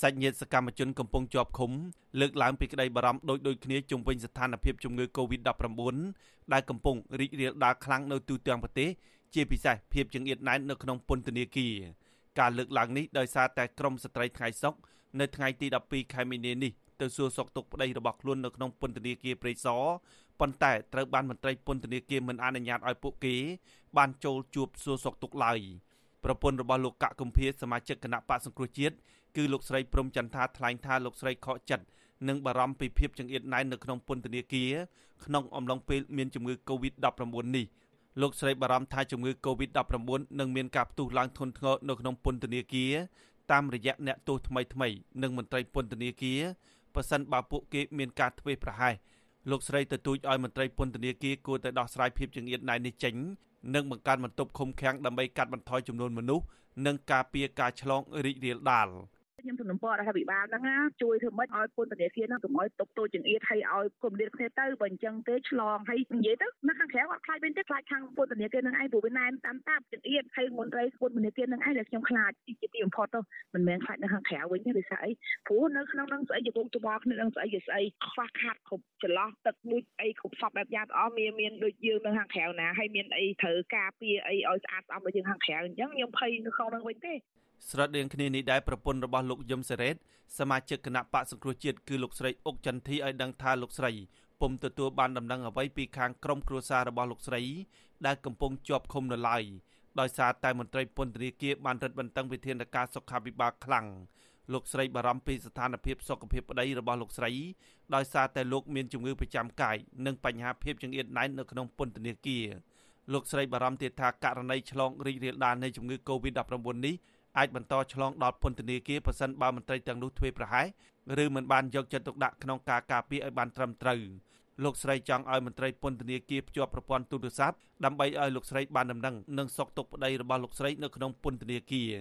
សាច់ញាតិសកម្មជនកំពុងជាប់ឃុំលើកឡើងពីក្តីបារម្ភដូចដូចគ្នាជុំវិញស្ថានភាពជំងឺ Covid-19 ដែលកំពុងរីករាលដាលខ្លាំងនៅទូទាំងប្រទេសជាពិសេសភាពចង្អៀតណែននៅក្នុងពន្ធនាគារការលើកឡើងនេះដោយសារតែក្រមស្ត្រីថ្ងៃសុកនៅថ្ងៃទី12ខែមីនានេះទៅសួរសុខទុក្ខប្តីរបស់ខ្លួននៅក្នុងពន្ធនាគារព្រៃសរប៉ុន្តែត្រូវបានមន្ត្រីពន្ធនាគារមិនអនុញ្ញាតឲ្យពួកគេបានចូលជួបសួរសុខទុក្ខឡើយប្រពន្ធរបស់លោកកកគំភាសមាជិកគណៈបកសង្គ្រោះជាតិ គឺលោកស្រីព្រំចន្ទថាថ្លែងថាលោកស្រីខកចិត្តនិងបារម្ភពីភាពចង្អៀតណែននៅក្នុងពន្ធនាគារក្នុងអំឡុងពេលមានជំងឺ Covid-19 នេះលោកស្រីបារម្ភថាជំងឺ Covid-19 នឹងមានការផ្ទុះឡើងធ្ងន់ធ្ងរនៅក្នុងពន្ធនាគារតាមរយៈអ្នកទោសថ្មីថ្មីនិងមន្ត្រីពន្ធនាគារប៉ះសិនបើពួកគេមានការធ្វេសប្រហែសលោកស្រីទទូចឲ្យមន្ត្រីពន្ធនាគារគួរតែដោះស្រាយភាពចង្អៀតណែននេះចេញនិងបង្កើនបន្ទប់ឃុំឃាំងដើម្បីកាត់បន្ថយចំនួនមនុស្សនិងការពារការឆ្លងរីករាលដាល។ ខ្ញុំសំណពររដ្ឋាភិបាលហ្នឹងណាជួយធ្វើម៉េចឲ្យពន្ធនាគារហ្នឹងកុំឲ្យຕົកតូចចង្អៀតឲ្យឲ្យគុំលៀតគ្នាទៅបើអញ្ចឹងទេឆ្លងហើយនិយាយទៅនៅខាងក្រៅអត់ខ្លាចវិញទេខ្លាចខាងពន្ធនាគារហ្នឹងឯងព្រោះវាណែនតាមតាប់ចង្អៀតហើយមន្ត្រីពន្ធនាគារហ្នឹងឯងដែលខ្ញុំខ្លាចជាទីបំផុតទៅមិនមែនខ្លាចនៅខាងក្រៅវិញទេដោយសារអីព្រោះនៅក្នុងហ្នឹងស្អីជាគោកច្បល់គ្នានឹងស្អីជាស្អីខ្វះខាតគ្រប់ចន្លោះទឹកមួយអីគ្រប់សពបែបយ៉ាងអស់មានមានដូចយើងនៅខាងក្រៅណាហើយមានអីត្រូវការពារអីឲ្យស្អាតស្អំដូចយើងខាងក្រៅអញ្ចឹងខ្ញុំភ័យនៅក្នុងហ្នឹងវិញទេ ស្រដៀងគ្នានេះដែរប្រពន្ធរបស់លោកយឹមសេរ៉េតសមាជិកគណៈបកសង្គ្រោះជាតិគឺលោកស្រីអុកចន្ទធីឲ្យដឹងថាលោកស្រីពុំទទួលបានដំណឹងអ្វីពីខាងក្រុមគ្រួសាររបស់លោកស្រី ដែលកំពុងជាប់ឃុំនៅឡើយដោយសារតែមន្ត្រីពន្ធនាគារបានរឹតបន្តឹងវិធានការសុខាភិបាលខ្លាំងលោកស្រីបារម្ភពីស្ថានភាពសុខភាពប្តីរបស់លោកស្រីដោយសារតែលោកមានជំងឺប្រចាំកាយនិងបញ្ហាភាពចង្អៀតណែននៅក្នុងពន្ធនាគារលោកស្រីបារម្ភទៀតថាករណីឆ្លងរីករាលដាលនៃជំងឺ Covid-19 នេះ អាចបន្តឆ្លងដល់ពន្ធនាគារប្រសិនបើមន្ត្រីទាំងនោះធ្វេសប្រហែសឬមិនបានយកចិត្តទុកដាក់ក្នុងការការពារឲ្យបានត្រឹមត្រូវលោកស្រីចង់ឲ្យមន្ត្រីពន្ធនាគារភ្ជាប់ប្រព័ន្ធទូរស័ព្ទដើម្បីឲ្យលោកស្រីបានដំណឹងនិងសុខទុក្ខប្តីរបស់លោកស្រីនៅក្នុងពន្ធនាគារ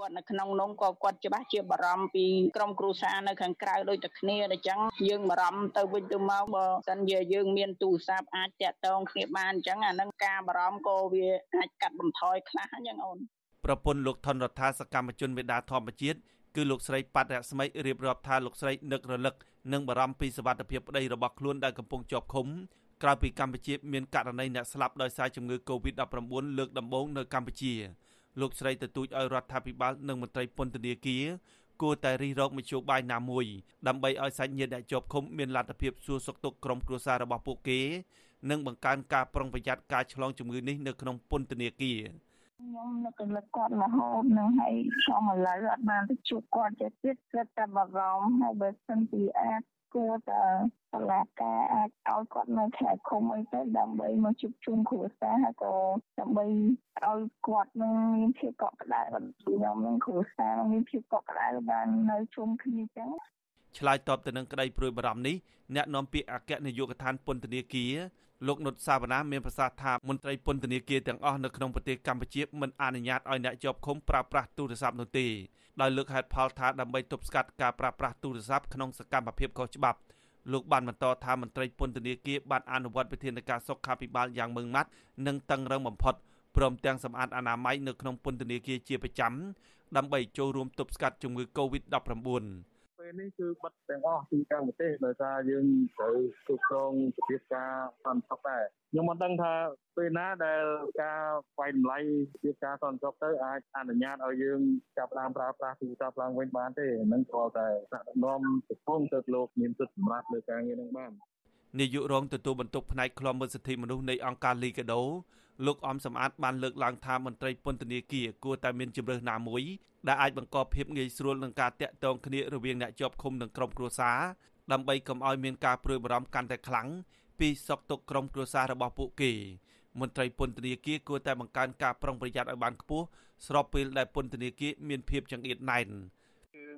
គាត់នៅក្នុងនំក៏គាត់ច្បាស់ជាបារម្ភពីក្រុមគ្រួសារនៅខាងក្រៅដូចតែគ្នាអញ្ចឹងយើងបារម្ភទៅវិញទៅមកបើសិនជាយើងមានទូរស័ព្ទអាចតាក់ទងគ្នាបានអញ្ចឹងអានឹងការបារម្ភក៏វាអាចកាត់បន្ថយខ្លះអញ្ចឹងអូន ប្រពន្ធលោកថនរដ្ឋាសកម្មជនមេដាធម្មជាតិគឺលោកស្រីប៉ាត់រស្មីរៀបរាប់ថាលោកស្រីនឹករលឹកនិងបារម្ភពីសវត្ថិភាពប្តីរបស់ខ្លួនដែលកំពុងជាប់ឃុំក្រៅពីកម្ពុជាមានករណីអ្នកស្លាប់ដោយសារជំងឺ Covid-19 លើកដំបូងនៅកម្ពុជាលោកស្រីទទូចឲ្យរដ្ឋាភិបាលនិងមន្ត្រីពន្ធនាគារគួរតែរិះរកមធ្យោបាយណាមួយដើម្បីឲ្យសាច់ញាតិអ្នកជាប់ឃុំមានលទ្ធភាពសួរសុខទុក្ខក្រុមគ្រួសាររបស់ពួកគេនិងបង្កើនការប្រុងប្រយ័ត្នការឆ្លងជំងឺនេះនៅក្នុងពន្ធនាគារ ខ្ញុំនឹកលឹកគាត់រហូតនឹងហើយខ្ញុំឥឡូវអត់បានទៅជួបគាត់ទេទៀតគិតតែបារម្ភហើយបើសិនពីអាចគួរតែតឡាការអាចឲ្យគាត់នៅខែឃុំអីទៅដើម្បីមកជួបជុំគ្រួសារហើយក៏ដើម្បីឲ្យគាត់នឹងមានភាពកក់ក្ដៅខ្ញុំនឹងគ្រួសារនឹងមានភាពកក់ក្ដៅបាននៅជុំគ្នាចឹងឆ្លើយតបទៅនឹងក្តីព្រួយបារម្ភនេះអ្នកនាំពាក្យអគ្គនាយកដ្ឋានពន្ធនាគារ លោកនុតសាវណ្ណាមានប្រសាសន៍ថាមន្ត្រីពន្ធនាគារទាំងអស់នៅក្នុងប្រទេសកម្ពុជាមិនអនុញ្ញាតឲ្យអ្នកជាប់ឃុំប្រើប្រាស់ទូរស័ព្ទនោះទេដោយលើកហេតុផលថាដើម្បីទប់ស្កាត់ការប្រើប្រាស់ទូរស័ព្ទក្នុងសកម្មភាពខុសច្បាប់លោកបានបន្តថាមន្ត្រីពន្ធនាគារបានអនុវត្តវិធានការសុខាភិបាលយ៉ាងម៉ឺងម៉ាត់និងតឹងរឹងបំផុតព្រមទាំងសម្អាតអនាម័យនៅក្នុងពន្ធនាគារជាប្រចាំដើម្បីចូលរួមទប់ស្កាត់ជំងឺ Covid-19 ពេលនេះគឺបិទទាំងអស់ទីកម្មប្រទេសដោយសារយើងត្រូវគ្រប់គ្រងសភាពការសន្តិសុខដែរខ្ញុំមិនដឹងថាពេលណាដែលការវាយតម្លៃសភាពការសន្តិសុខទៅអាចអនុញ្ញាតឲ្យយើងចាប់ផ្ដើមប្រើប្រាស់ទូរស័ព្ទឡើងវិញបានទេនឹងគ្រាន់តែស្នាក់នាំប្រពន្ធទៅលោកមានសិទ្ធិសម្រាប់លើការងារនឹងបាន នាយករងទទួលបន្ទុកផ្នែកខ្លំមើលសិទ្ធិមនុស្សនៃអង្គការលីកាដូលោកអំសំអាតបានលើកឡើងថាមន្ត្រីពន្ធនាគារគួរតែមានជំរើសណាមួយដែលអាចបង្កភាពងាយស្រួលនឹងការតាក់ទងគ្នារវាងអ្នកជាប់ឃុំនិងក្រុមគ្រួសារដើម្បីកុំឲ្យមានការព្រួយបារម្ភកាន់តែខ្លាំងពីសុខទុក្ខក្រុមគ្រួសាររបស់ពួកគេមន្ត្រីពន្ធនាគារគួរតែបង្កើនការប្រុងប្រយ័ត្នឲ្យបានខ្ពស់ស្របពេលដែលពន្ធនាគារមានភាពចង្អៀតណែន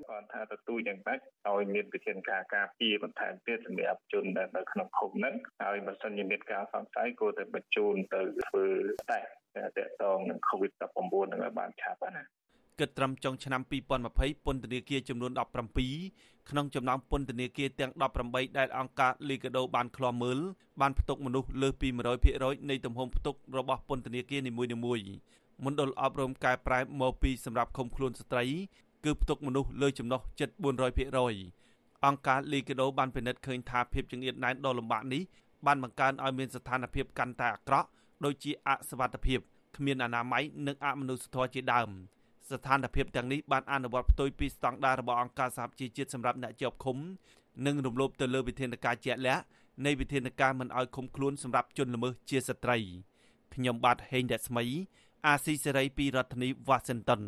គាត់ថាទទូចយ៉ាងម៉េចឲ្យមានវិធានការការពារបន្ថែមទៀតសម្រាប់ជនដែលនៅក្នុងឃុំហ្នឹងហើយបើសិនជាមានការសង្ស័យគួរតែបញ្ជូនទៅធ្វើតេស្តតកតងនឹង COVID-19 នឹងឲ្យបានឆាប់ណាគិតត្រឹមចុងឆ្នាំ2020ពន្ធនាគារចំនួន17ក្នុងចំណោមពន្ធនាគារទាំង18ដែលអង្គការ Liga do បានឃ្លាំមើលបានផ្ទុកមនុស្សលើសពី100%នៃទំហំផ្ទុករបស់ពន្ធនាគារនីមួយៗមណ្ឌលអប់រំកែប្រែមកពីសម្រាប់ឃុំខ្លួនស្ត្រី គឺផ្ទុកមនុស្សលើចំណុះជិត400%អង្គការលីកាដូបានពិនិត្យឃើញថាភាពចង្អៀតណែនដ៏លំបាកនេះបានបង្កើនឲ្យមានស្ថានភាពកាន់តែអាក្រក់ដូចជាអសវត្ថភាពគ្មានអនាម័យនិងអមនុស្សធម៌ជាដើមស្ថានភាពទាំងនេះបានអនុវត្តផ្ទុយពីស្តង់ដាររបស់អង្គការសហប្រជាជាតិសម្រាប់អ្នកជាប់ឃុំនិងរំលោភទៅលើវិធានការជាក់លាក់នៃវិធានការមិនឲ្យឃុំខ្លួនសម្រាប់ជនល្មើសជាស្ត្រីខ្ញុំបាទហេងរស្មី អាស៊ីសេរីពីរដ្ឋធានី Washington